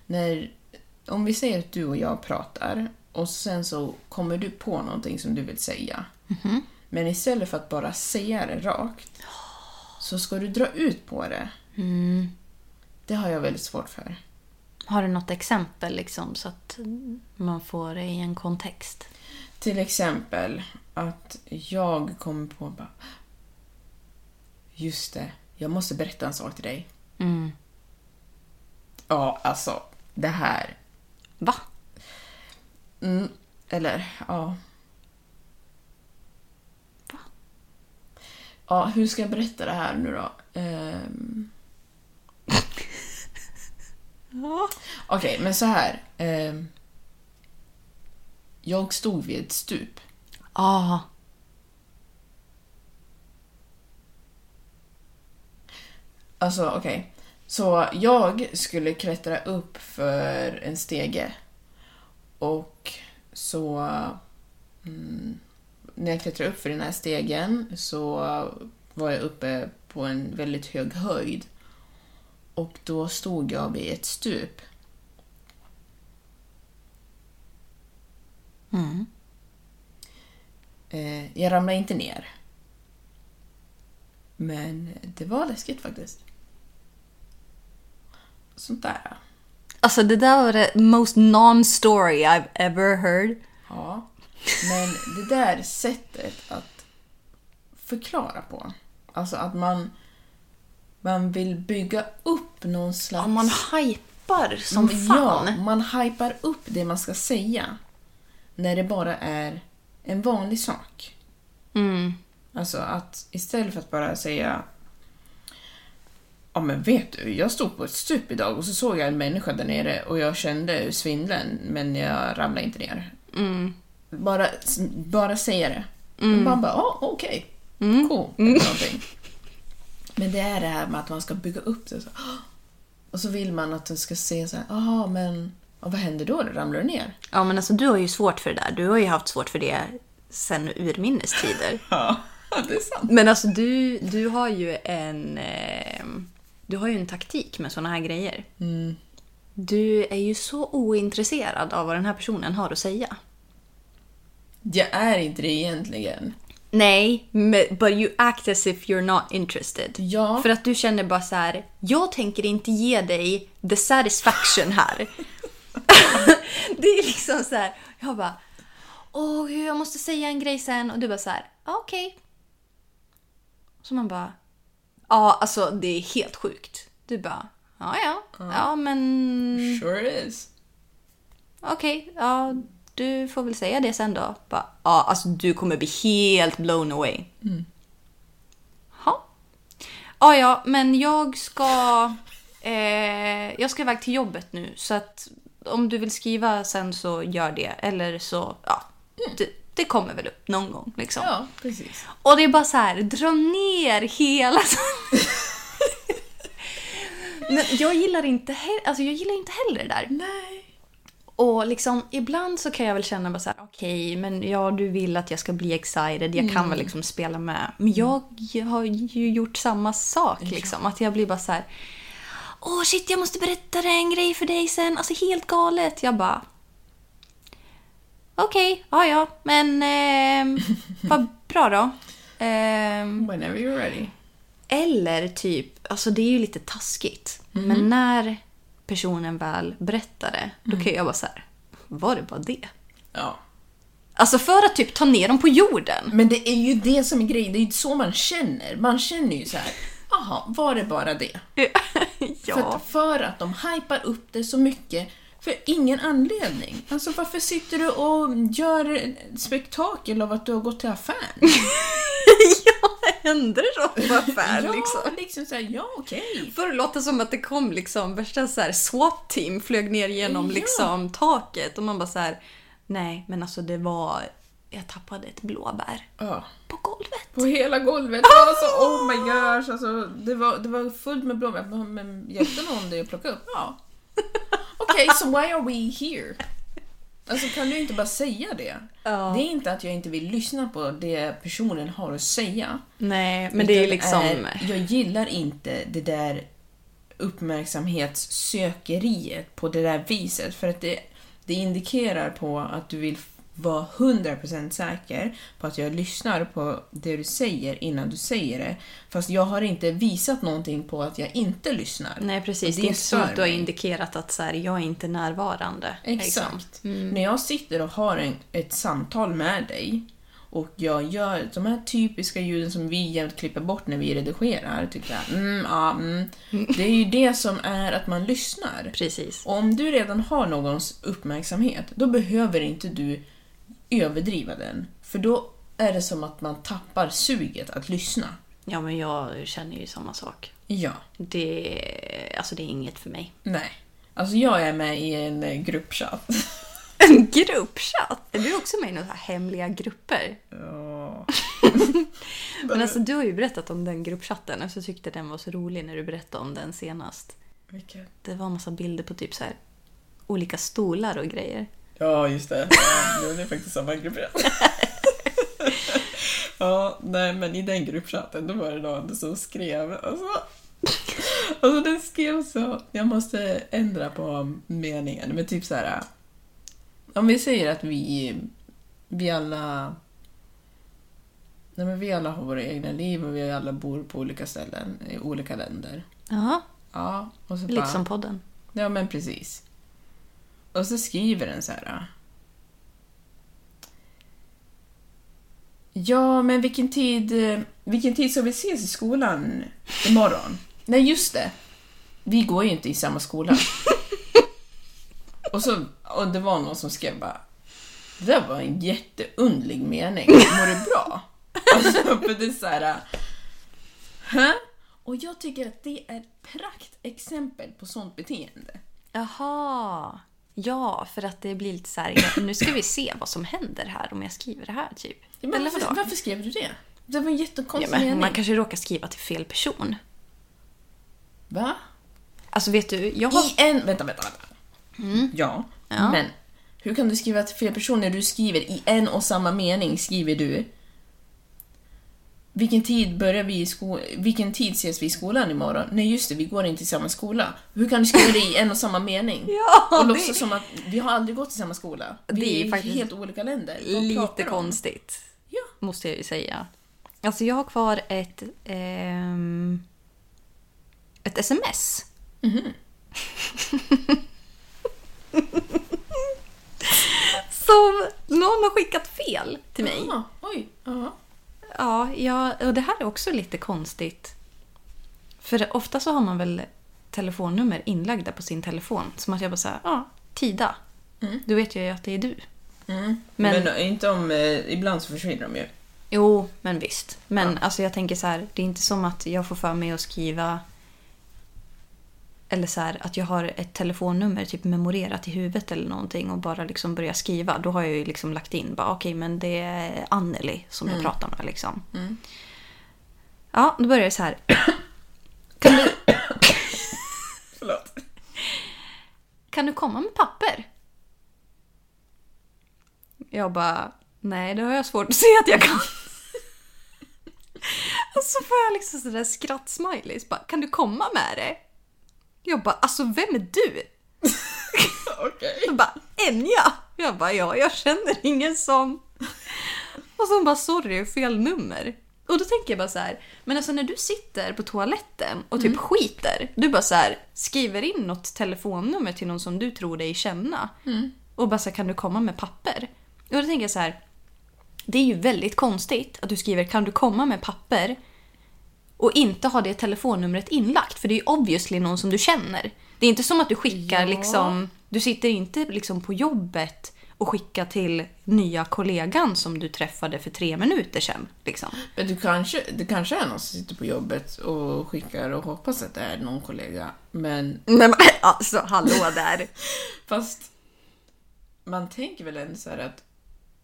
När, om vi säger att du och jag pratar och sen så kommer du på någonting som du vill säga. Men istället för att bara säga det rakt så ska du dra ut på det. Det har jag väldigt svårt för.
Har du något exempel liksom så att man får det i en kontext?
Till exempel att jag kommer på bara... Just det, jag måste berätta en sak till dig.
Mm.
Ja, alltså, det här.
Va?
Mm, eller, ja. Ja, hur ska jag berätta det här nu då? Ehm. Okej, men så här. Ehm. Jag stod vid ett stup.
Ja.
Alltså okej. Så jag skulle klättra upp för en stege. Och så... Mm, när jag klättrade upp för den här stegen så var jag uppe på en väldigt hög höjd. Och då stod jag vid ett stup. Eh, jag ramlade inte ner. Men det var läskigt faktiskt. Sånt där.
Alltså det där var det most non-story I've ever heard.
Ja. Men det där sättet att förklara på. Alltså att man, man vill bygga upp någon slags...
Ja, man hypar som fan.
Ja, man hypar upp det man ska säga. När det bara är en vanlig sak.
Mm.
Alltså att istället för att bara säga Ja men vet du, jag stod på ett stup idag och så såg jag en människa där nere och jag kände svindeln men jag ramlade inte ner. Bara, bara säga det. Mm. Man bara, ja okej, cool, eller någonting. Men det är det här med att man ska bygga upp det. Så. Och så vill man att det ska se så här, jaha men och vad händer då? Ramlar du ner?
Ja men alltså du har ju svårt för det där. Du har ju haft svårt för det sen urminnes tider.
Ja, det är sant.
Men alltså du, du har ju en... Eh, du har ju en taktik med såna här grejer. Du är ju så ointresserad av vad den här personen har att säga.
Jag är inte det egentligen.
Nej, but you act as if you're not interested.
Ja.
För att du känner bara så här, jag tänker inte ge dig the satisfaction här. det är liksom så här, jag bara, åh jag måste säga en grej sen. Och du bara så här, "Ja, okej. Så man bara, ja alltså det är helt sjukt. Du bara, ja ja, ja men
Sure is.
okej, ja du får väl säga det sen då. Bara, ja alltså du kommer bli helt blown away. Ja. Ja, ja, men jag ska... Eh, jag ska iväg till jobbet nu, så att om du vill skriva sen så gör det. Eller så, ja. Det, det kommer väl upp någon gång liksom.
Ja, precis.
Och det är bara så här, dra ner hela... men jag gillar inte, he- alltså jag gillar inte heller det där.
Nej.
Och liksom, ibland så kan jag väl känna bara så här, okej, men ja, du vill att jag ska bli excited, jag kan väl liksom spela med. Men jag, jag har ju gjort samma sak liksom, att jag blir bara så här, åh shit, jag måste berätta en grej för dig sen, alltså helt galet. Jag bara, okej, ja ja, men eh, vad bra då. Ehm,
Whenever you're ready.
eller typ, alltså det är ju lite taskigt. Men när personen väl berättar det, då kan jag bara så här, var det bara det?
Ja.
Alltså för att typ ta ner dem på jorden.
Men det är ju det som är grejen, det är ju så man känner. Man känner ju så här. Jaha, var det bara det?
Ja.
För, att, för att de hypar upp det så mycket för ingen anledning. Alltså varför sitter du och gör spektakel av att du har gått till affären?
ja, hände det på affär
ja,
liksom?
liksom såhär, ja okej.
För det låter som att det kom liksom värsta så här SWAT-team flög ner genom
Ja.
liksom taket och man bara så här. nej men alltså det var, jag tappade ett blåbär
Ja.
på golvet.
På hela golvet. Alltså, oh my gosh. Alltså, det, var, det var fullt med blåbär. Men hjälpte någon dig att plocka upp? Ja. Okej, so why are we here? Alltså kan du inte bara säga det?
Ja.
Det är inte att jag inte vill lyssna på det personen har att säga.
Nej, men det är liksom...
är- jag gillar inte det där uppmärksamhetssökeriet på det där viset. För att det, det indikerar på att du vill vara 100% säker på att jag lyssnar på det du säger innan du säger det. Fast jag har inte visat någonting på att jag inte lyssnar.
Nej precis, det, är inte
stör
att du har indikerat att så här, jag är inte närvarande. liksom.
Exakt. När jag sitter och har en, ett samtal med dig och jag gör de här typiska ljuden som vi jämt klipper bort när vi redigerar, tycker jag, mm, ja, mm. Det är ju det som är att man lyssnar.
Precis.
Och om du redan har någons uppmärksamhet, då behöver inte du överdriva den. För då är det som att man tappar suget att lyssna.
Ja, men jag känner ju samma sak.
Ja.
Det, alltså det är inget för mig.
Nej. Alltså jag är med i en eh, gruppchatt.
En gruppchatt? Är du också med i några hemliga grupper?
Ja.
Men alltså du har ju berättat om den gruppchatten och så tyckte den var så rolig när du berättade om den senast.
Vilket?
Det var en massa bilder på typ så här olika stolar och grejer.
Ja, just det. Ja, det är faktiskt samma gruppchatt. ja, nej, men i den gruppchatten då var det någon som skrev, alltså, alltså den skrev så, jag måste ändra på meningen, men typ så här. Om vi säger att vi, vi alla Nej, men vi alla har våra egna liv och vi alla bor på olika ställen i olika länder.
Ja,
Ja, och så bara,
liksom podden.
Ja, men precis. Och så skriver den så här. Ja, men vilken tid, eh, vilken tid ska vi ses i skolan imorgon? Nej, just det. Vi går ju inte i samma skola. och, så, och det var någon som skrev bara Det där var en jätteundlig mening. Mår du bra? Alltså, för det är så här... Hä? Och jag tycker att det är ett praktexempel på sånt beteende.
Jaha. Ja, för att det blir lite så här, nu ska vi se vad som händer här om jag skriver det här typ.
Ja, men varför, varför skrev du det? Det var en
Ja,
jättekonstig
men
mening.
man kanske råkar skriva till fel person.
Va?
Alltså vet du, jag har...
I en... Vänta, vänta, vänta. Ja,
Ja.
men hur kan du skriva till fel person när du skriver i en och samma mening skriver du vilken tid börjar vi i sko- Vilken tid ses vi i skolan imorgon? Nej just det, vi går inte i samma skola. Hur kan du skriva det i en och samma mening?
Ja,
och
det-
låtsas som att vi har aldrig gått i samma skola. Vi
Det är
är
faktiskt
helt olika länder.
Lite konstigt.
Ja.
Måste jag ju säga. Alltså jag har kvar ett... ehm, ett sms. Som någon har skickat fel till mig.
Ah, oj. Ja.
Ja, ja, och det här är också lite konstigt. För ofta så har man väl telefonnummer inlagda på sin telefon. Som att jag bara säger, ja, Tida. Du vet ju att det är du.
Mm.
Men-
Men, inte om... Eh, ibland så försvinner de ju.
Jo, men visst. Men alltså jag tänker så här, det är inte som att jag får för mig att skriva eller så här, att jag har ett telefonnummer typ memorerat i huvudet eller någonting och bara liksom börja skriva. Då har jag ju liksom lagt in bara okej men det är Anneli som jag pratar med liksom. Ja, då börjar det så här. Kan du,
Förlåt.
kan du komma med papper? Jag bara, nej det har jag svårt att se att jag kan. Och så får jag liksom sådär skrattsmileys. Bara, kan du komma med det? Jag bara, alltså vem är du?
Okej.
Jag bara, Enya! Jag bara, ja jag känner ingen som. Och så hon bara, sorry fel nummer. Och då tänker jag bara så här, men alltså när du sitter på toaletten och typ skiter, du bara så här, skriver in något telefonnummer till någon som du tror dig känna. Och bara så här, kan du komma med papper? Och då tänker jag så här, det är ju väldigt konstigt att du skriver kan du komma med papper och inte ha det telefonnumret inlagt. För det är ju obviously någon som du känner. Det är inte som att du skickar
Ja.
liksom... Du sitter inte liksom på jobbet och skickar till nya kollegan som du träffade för tre minuter sedan. Liksom.
Men du kanske, det kanske är någon som sitter på jobbet och skickar och hoppas att det är någon kollega. Men
Nej men alltså, hallå där.
fast man tänker väl ändå så här att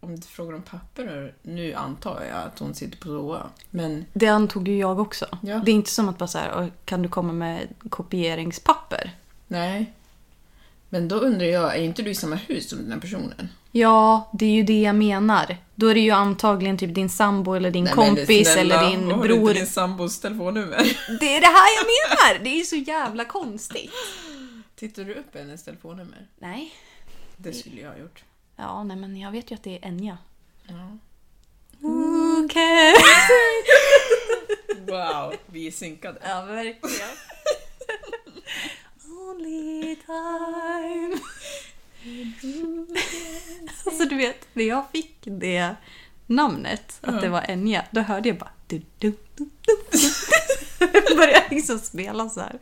om du frågar om papper, nu antar jag att hon sitter på toa. Men
Det antog ju jag också.
Ja.
Det är inte som att bara så här, "Åh, kan du komma med kopieringspapper?
nej. Men då undrar jag, är inte du i samma hus som den här personen?
Ja, det är ju det jag menar. Då är det ju antagligen typ din sambo eller din
Nej,
kompis
snälla,
eller din
har du
bror.
din sambos telefonnummer?
Det är det här jag menar! Det är ju så jävla konstigt.
Tittar du upp hennes telefonnummer?
Nej.
Det skulle jag ha gjort.
Ja, nej men jag vet ju att det är Enya.
Ja.
Okej.
Wow, vi är synkade.
Ja, verkligen. Only time. alltså du vet, när jag fick det namnet, att det var Enya, då hörde jag bara du, du, du, du, du. Började liksom spela så här.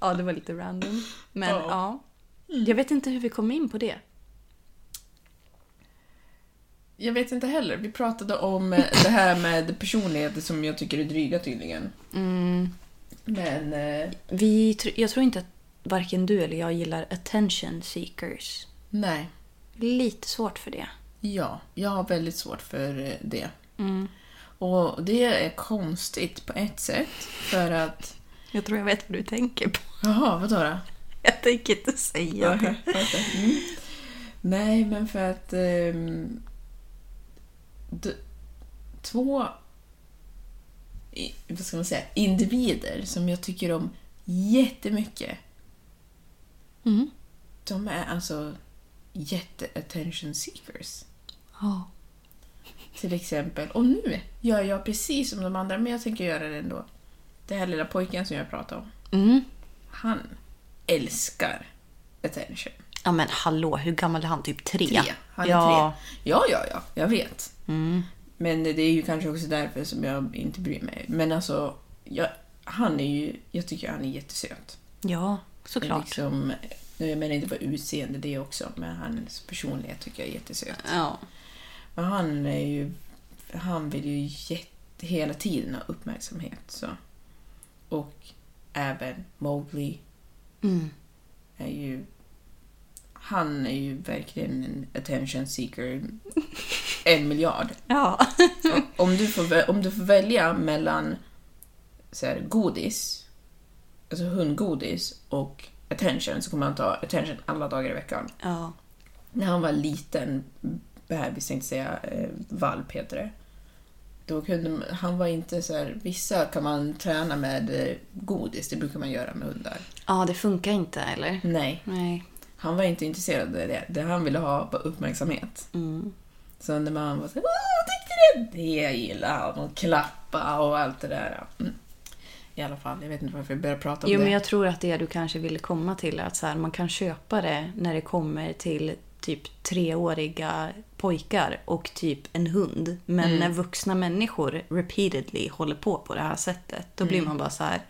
Ja, det var lite random. Men
Ja.
ja. Jag vet inte hur vi kom in på det.
Jag vet inte heller. Vi pratade om eh, det här med personligheter som jag tycker är dryga tydligen. Men... Eh,
Vi, jag tror inte att varken du eller jag gillar attention seekers.
nej.
Lite svårt för det.
Ja, jag har väldigt svårt för eh, det. Och det är konstigt på ett sätt. För att...
Jag tror jag vet vad du tänker på.
Jaha, vadå då?
Jag tänker inte säga det.
Mm. Nej, men för att... d- två... Vad ska man säga? Individer som jag tycker om jättemycket.
Mm.
De är alltså jätte-attention seekers.
Ja.
Till exempel. Och nu gör jag precis som de andra, men jag tänker göra det ändå. Det här lilla pojken som jag pratade om.
Mm.
Han älskar attention.
Ja men hallå, hur gammal är han? Typ tre?
Tre. Han är
ja.
tre. Ja, ja, ja. Jag vet.
Mm.
Men det är ju kanske också därför som jag inte bryr mig. Men alltså, jag, han är ju... Jag tycker han är jättesöt.
Ja, såklart.
Liksom, nu jag menar inte bara utseende det också, men hans personlighet tycker jag är jättesöt.
Ja.
Men han är ju... Han vill ju jätte, hela tiden ha uppmärksamhet. Så. Och även Mowgli
Mm.
är ju... Han är ju verkligen en attention seeker. En miljard.
Ja.
Om du får, om du får välja mellan så här, godis, alltså hundgodis och attention så kommer han ta attention alla dagar i veckan.
ja.
När han var liten bebis, tänkte säga, eh, valp heter det. Då kunde man- han var inte så här, vissa kan man träna med eh, godis, det brukar man göra med hundar.
Ja, det funkar inte eller?
Nej,
Nej.
Han var inte intresserad av det. Det han ville ha var uppmärksamhet.
Mm.
Så när man var såhär Åh, tyckte det? Det gillar han. Och klappa och allt det där. Mm. I alla fall, jag vet inte varför jag började prata om
Jo,
det.
men jag tror att det du kanske ville komma till är att så här, man kan köpa det när det kommer till typ treåriga pojkar och typ en hund. Men
Mm.
när vuxna människor repeatedly håller på på det här sättet, då
Mm.
blir man bara så här.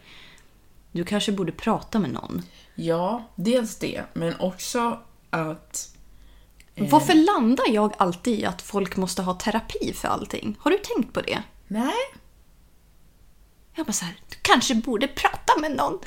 Du kanske borde prata med någon.
Ja, dels det, men också att... eh,
Varför landar jag alltid i att folk måste ha terapi för allting? Har du tänkt på det?
Nej,
Jag bara så här, du kanske borde prata med någon.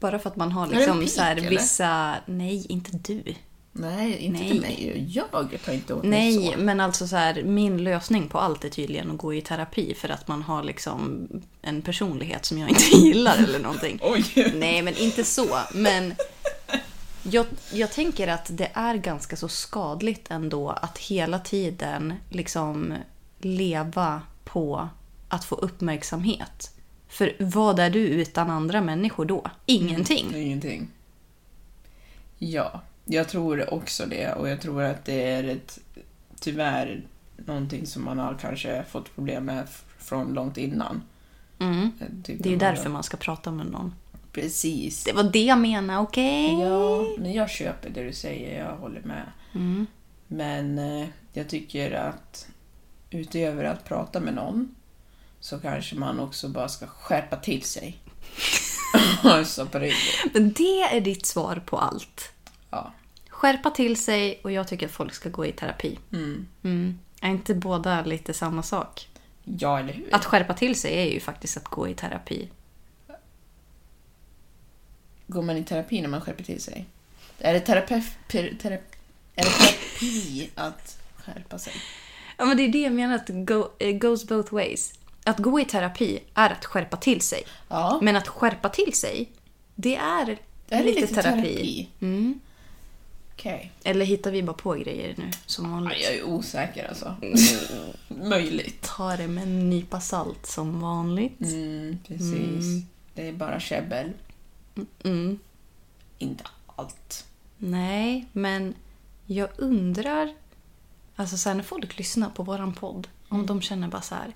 Bara för att man har liksom
pik,
så här, vissa... Nej, inte du.
Nej, inte
Nej.
till mig. Jag tar inte åt mig
Nej,
så.
men alltså så här, min lösning på allt är tydligen att gå i terapi för att man har liksom en personlighet som jag inte gillar eller någonting.
Oj!
Nej, men inte så. Men jag, jag tänker att det är ganska så skadligt ändå att hela tiden liksom leva på att få uppmärksamhet. För vad är du utan andra människor då? Ingenting.
Ingenting. Ja, jag tror också det och jag tror att det är ett, tyvärr någonting som man har kanske fått problem med från långt innan.
Mm.
Jag tycker
Det är ju därför man ska prata med någon.
Precis.
Det var det jag menade, okej?
Ja, men jag köper det du säger, jag håller med.
Mm.
Men eh, jag tycker att utöver att prata med någon så kanske man också bara ska skärpa till sig. så på riktigt.
Men det är ditt svar på allt.
Ja.
Skärpa till sig och jag tycker att folk ska gå i terapi. Mm. Är inte båda lite samma sak?
ja, eller hur?
Att skärpa till sig är ju faktiskt att gå i terapi.
Går man i terapi när man skärper till sig? Är det, terapeut, per, terap, är det terapi att skärpa sig?
Ja, men det är det jag menar, att go, it goes both ways. Att gå i terapi är att skärpa till sig.
Ja.
Men att skärpa till sig, det är,
Det är
lite,
lite
terapi.
terapi.
Mm.
Okej.
Eller hittar vi bara på grejer nu, som
Ja,
vanligt?
Jag är osäker alltså. Möjligt.
Ta det med en nypa salt, som vanligt.
Mm, precis. Det är bara käbbel.
Mm.
Inte allt.
Nej, men jag undrar... Alltså så här, när folk lyssnar på våran podd, om de känner bara så här...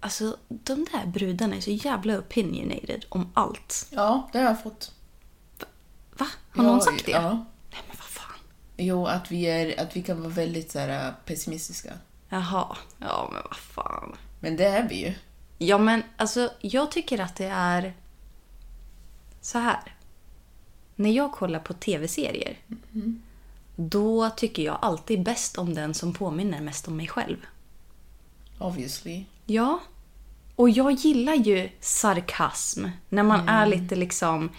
Alltså, de där brudarna är så jävla opinionated om allt.
Ja, det har jag fått.
Va? Har
Ja,
någon sagt det?
Ja.
Nej, men vad fan.
Jo, att vi, är, att vi kan vara väldigt så här, pessimistiska.
Jaha. Ja, men vad fan.
Men det är vi ju.
Ja, men alltså, jag tycker att det är så här. När jag kollar på tv-serier, då tycker jag alltid bäst om den som påminner mest om mig själv.
Obviously.
Ja. Och jag gillar ju sarkasm. När man är lite liksom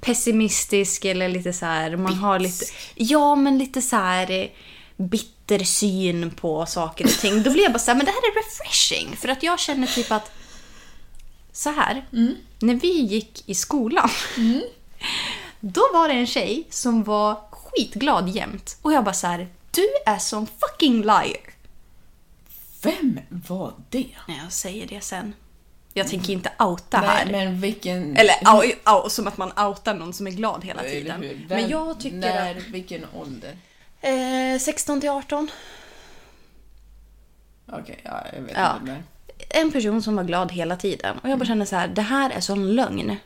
pessimistisk eller lite så här, man har lite... Ja, men lite så här eh, bitter syn på saker och ting. Då blir jag bara så här, men det här är refreshing. För att jag känner typ att... Så här, när vi gick i skolan. Då var det en tjej som var skitglad jämt. Och jag bara så här, du är som fucking liar.
Vem var det?
Nej, jag säger det sen. Jag tänker inte outa här.
Nej, men vilken...
Eller au, au, som att man outar någon som är glad hela tiden.
Vem-
Men jag tycker
när,
att...
Vilken ålder?
Eh, 16 till 18.
Okej, ja, jag vet
Ja.
inte. Men...
En person som var glad hela tiden. Och jag bara känner så här, det här är sån lögn.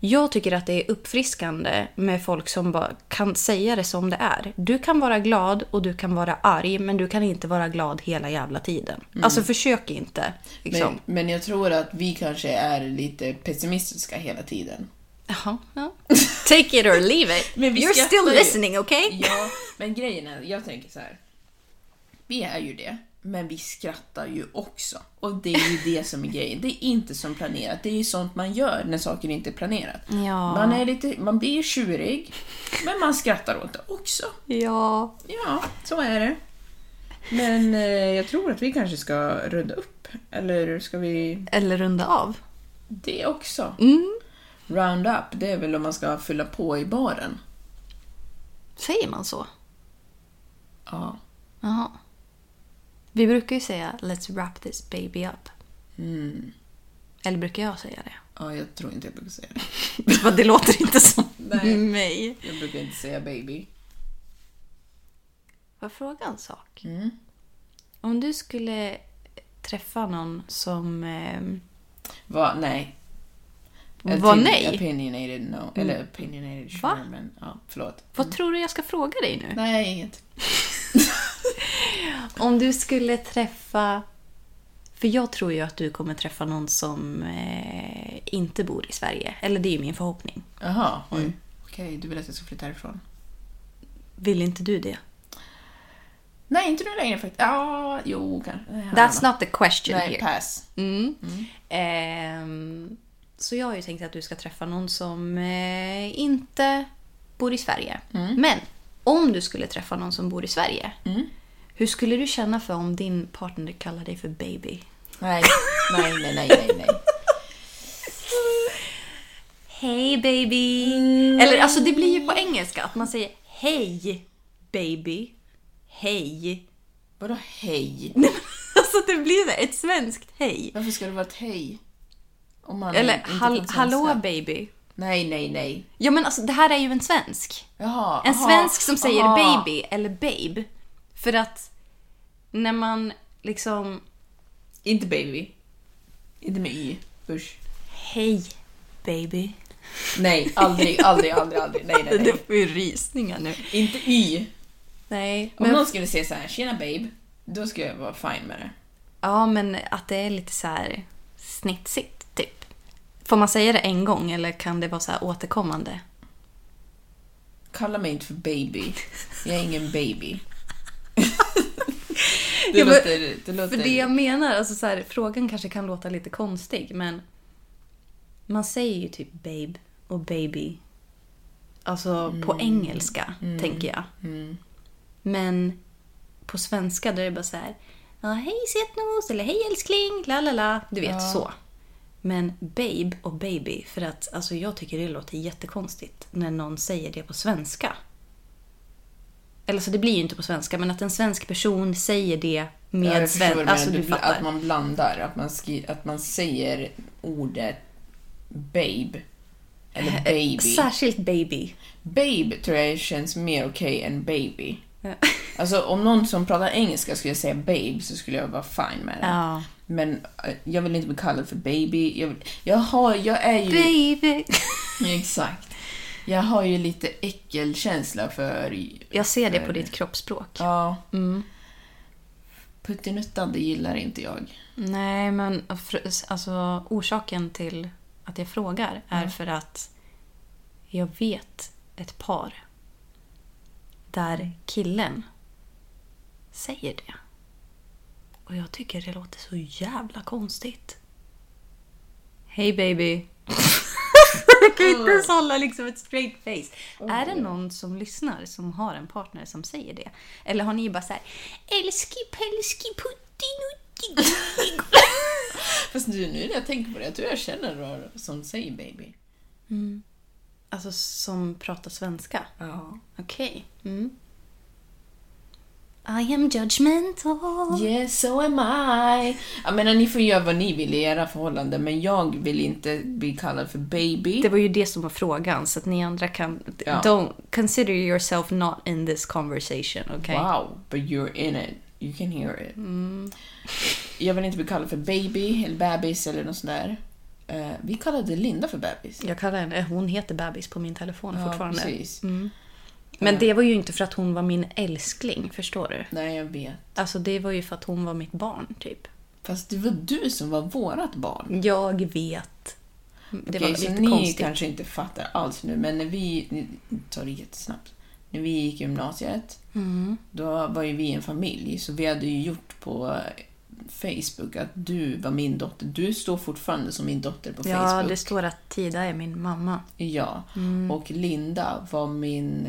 Jag tycker att det är uppfriskande med folk som bara kan säga det som det är. Du kan vara glad och du kan vara arg, men du kan inte vara glad hela jävla tiden. Alltså försök inte. Liksom.
Men, men jag tror att vi kanske är lite pessimistiska hela tiden.
Jaha, ja. Take it or leave it. You're still listening, okay?
Ja, men grejen är, jag tänker så här. Vi är ju det, men vi skrattar ju också. Och det är ju det som är grejen. Det är inte som planerat. Det är ju sånt man gör när saker inte är planerat.
Ja.
Man, är lite, man blir ju tjurig, men man skrattar åt det också.
Ja.
Ja, så är det. Men eh, jag tror att vi kanske ska runda upp. Eller ska vi...
Eller runda av.
Det också.
Mm.
Round up, det är väl om man ska fylla på i baren.
Säger man så?
Ja.
Jaha. Vi brukar ju säga “Let's wrap this baby up”.
Mm.
Eller brukar jag säga det?
Ja, jag tror inte jag brukar säga det.
Det låter inte som
Nej.
mig.
Jag brukar inte säga baby.
Får jag fråga en sak?
Mm.
Om du skulle träffa någon som... ehm,
Va? Nej. Opin-
nej?
Opinionated, no. Eller opinionated, sure,
Va?
men ja, förlåt.
Vad tror du jag ska fråga dig nu?
Nej, inget.
Om du skulle träffa... För jag tror ju att du kommer träffa någon som eh, inte bor i Sverige. Eller det är ju min förhoppning.
Jaha, oj.
Mm.
Okej, du vill att jag ska flytta härifrån?
Vill inte du det?
Nej, inte nu längre faktiskt. Ja, jo, kanske.
That's not the question
Nej,
here.
pass.
Mm. Ehm, så jag har ju tänkt att du ska träffa någon som eh, inte bor i Sverige. Men om du skulle träffa någon som bor i Sverige, hur skulle du känna för om din partner kallar dig för baby?
Nej, nej, nej, nej, nej, nej.
Hej baby! Eller alltså det blir ju på engelska att man säger hej baby. Hej.
Vadå hej?
Alltså det blir så här, ett svenskt hej.
Varför ska det vara ett hej?
Eller hall, hallå baby.
Nej, nej, nej.
Ja men alltså det här är ju en svensk.
Jaha.
En
aha,
svensk som säger
aha.
baby eller babe. För att när man liksom...
Inte baby. Inte med y. Usch.
Hej baby.
Nej, aldrig, aldrig, aldrig, aldrig. Nej, nej, nej.
Du får ju rysningar nu.
Inte y.
Nej.
Om
Men,
någon skulle säga så här, tjena babe, då skulle jag vara fine med det.
Ja, men att det är lite så här snitsigt, typ. Får man säga det en gång eller kan det vara så här återkommande?
Kalla mig inte för baby. Jag är ingen baby. Det,
Ja,
låter, det låter...
För det jag menar, alltså så här, frågan kanske kan låta lite konstig, men man säger ju typ babe och baby. Alltså på engelska, tänker jag. Men på svenska där är det bara så här, ja, hej sötnos, eller hej älskling, la la la. Du vet, så. Men babe och baby, för att alltså, jag tycker det låter jättekonstigt när någon säger det på svenska. Eller så det blir ju inte på svenska, men att en svensk person säger det
Ja,
med svenska.
du
Alltså du fattar.
Att man blandar, att man, skri- att man säger ordet babe. Eller baby.
Särskilt baby.
Babe tror jag känns mer okej än baby.
Ja.
Alltså om någon som pratar engelska skulle säga babe så skulle jag vara fine med det.
Ja.
Men eh, jag vill inte bli kallad för baby. Jag, vill, jag, har, jag är ju...
Baby.
Exakt. Jag har ju lite äckelkänsla för...
Jag ser det
för-
på ditt kroppsspråk.
Ja.
Mm.
Puttinuttan, det gillar inte jag.
Nej, men alltså, orsaken till att jag frågar är för att jag vet ett par där killen säger det. Och jag tycker det låter så jävla konstigt. Hej baby. jag kan inte ens hålla liksom ett straight face. Är det någon som lyssnar som har en partner som säger det? Eller har ni bara så här älski pelski puttinutti
Fast nu, nu när jag tänker på det, jag tror jag känner några som säger baby.
Alltså som pratar svenska?
Ja.
Okej. Mm. I am judgmental.
Yes, so am I. Jag menar, ni får göra vad ni vill i era förhållanden, men jag vill inte bli kallad för baby.
Det var ju det som var frågan, så att ni andra kan...
Ja.
Don't consider yourself not in this conversation, okej?
Wow, but you're in it. You can hear it. Jag vill inte bli kallad för baby eller bebis eller något sånt där. Eh, vi kallade Linda för bebis.
Jag kallar henne... Hon heter bebis på min telefon
Ja,
fortfarande.
precis.
Men det var ju inte för att hon var min älskling, förstår du?
Nej, jag vet.
Alltså det var ju för att hon var mitt barn, typ.
Fast det var du som var vårat barn.
Jag vet. Det
Okej,
var
så
lite
ni
konstigt.
kanske inte fattar alls nu, men när vi... ni- Ta det jättesnabbt. När vi gick i gymnasiet,
Mm.
då var ju vi en familj, så vi hade ju gjort på Facebook att du var min dotter. Du står fortfarande som min dotter på
Ja,
Facebook.
det står att Tida är min mamma.
Ja, och Linda var min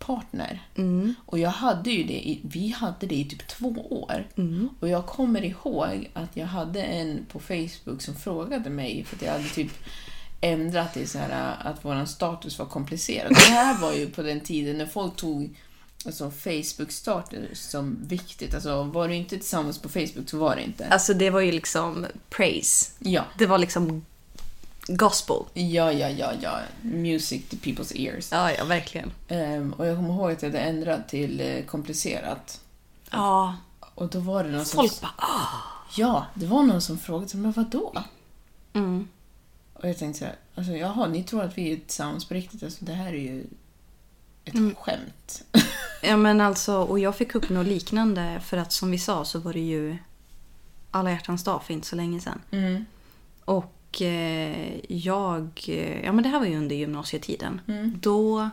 partner.
Mm.
Och jag hade ju det i, vi hade det i typ två år. Och jag kommer ihåg att jag hade en på Facebook som frågade mig, för att jag hade typ ändrat det så här att vår status var komplicerad. Det här var ju på den tiden när folk tog alltså, Facebook-status som viktigt. Alltså, var du inte tillsammans på Facebook så var det inte.
Alltså det var ju liksom praise.
Ja.
Det var liksom gospel.
Ja, ja, ja, ja. Music to people's ears.
Ja, ja, verkligen.
Ehm, och jag kommer ihåg att jag hade ändrat till eh, komplicerat.
Ja.
Och då var det någon som...
Folk bara ah.
Ja, det var någon som frågade men vadå?
Mm.
Och jag tänkte så här, alltså, jaha, ni tror att vi är tillsammans på riktigt? Alltså, det här är ju ett
Mm.
skämt.
Ja men alltså, och jag fick upp något liknande för att som vi sa så var det ju alla hjärtans dag för inte så länge sedan.
Mm.
Och eh, jag, eh, ja men det här var ju under gymnasietiden. Då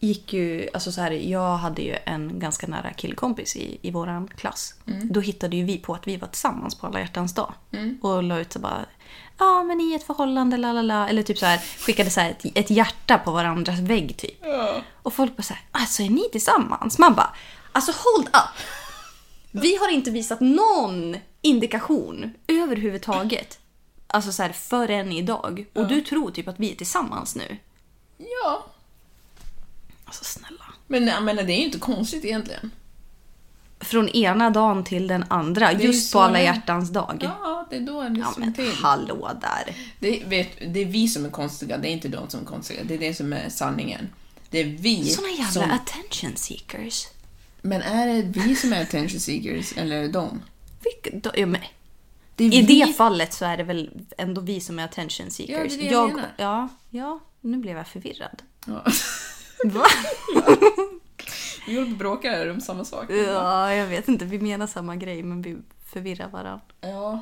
gick ju, alltså så här, jag hade ju en ganska nära killkompis i, i våran klass. Då hittade ju vi på att vi var tillsammans på alla hjärtans dag. Och la ut så bara, ja men i ett förhållande, la la la. Eller typ så här, skickade så här ett, ett hjärta på varandras vägg typ. Och folk bara så här, alltså är ni tillsammans? Man bara, alltså hold up! Vi har inte visat någon indikation överhuvudtaget. Alltså så här, förrän idag. Och du tror typ att vi är tillsammans nu.
Ja,
Alltså snälla.
men jag menar, det är ju inte konstigt egentligen.
Från ena dagen till den andra.
är ju
Just
så
på alla
det
hjärtans dag.
Ja, det är då det
Ja, men
till.
hallå där.
Det, vet, det är vi som är konstiga, det är inte de som är konstiga. Det är det som är sanningen. Det är vi
Såna jävla
som...
attention seekers.
Men är det vi som är attention seekers, eller är det de?
Vilka, då, ja, men,
Det
I
vi...
det fallet så är det väl ändå vi som är attention seekers.
Ja, det är det jag menar.
ja, ja, nu blev jag förvirrad.
Ja.
Va?
Vi håller på att bråka om samma sak.
Ja, jag vet inte. Vi menar samma grej men vi förvirrar varandra.
Ja.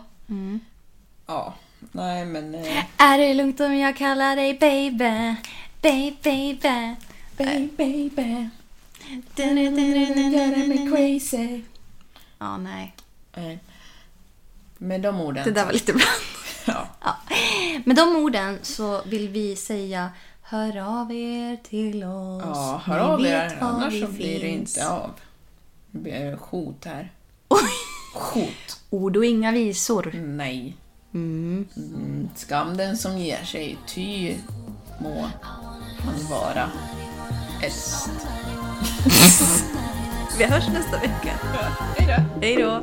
Ja, nej men... Eh,
Är det lugnt om jag kallar dig baby? Baby, baby.
baby, baby,
Du-du-du-du-du-du-du.
me crazy.
Ja, nej.
Nej. Med de orden.
Det där var lite bra.
Ja.
Ja. Med de orden så vill vi säga Hör av er till oss.
Ja, hör av er. Annars så blir det inte av. Det blir hot här.
Oj.
Hot.
Ord och inga visor.
Nej.
Mm.
Mm, skam den som ger sig, ty må han vara äst.
Vi hörs nästa vecka.
Hej då!
Hej då.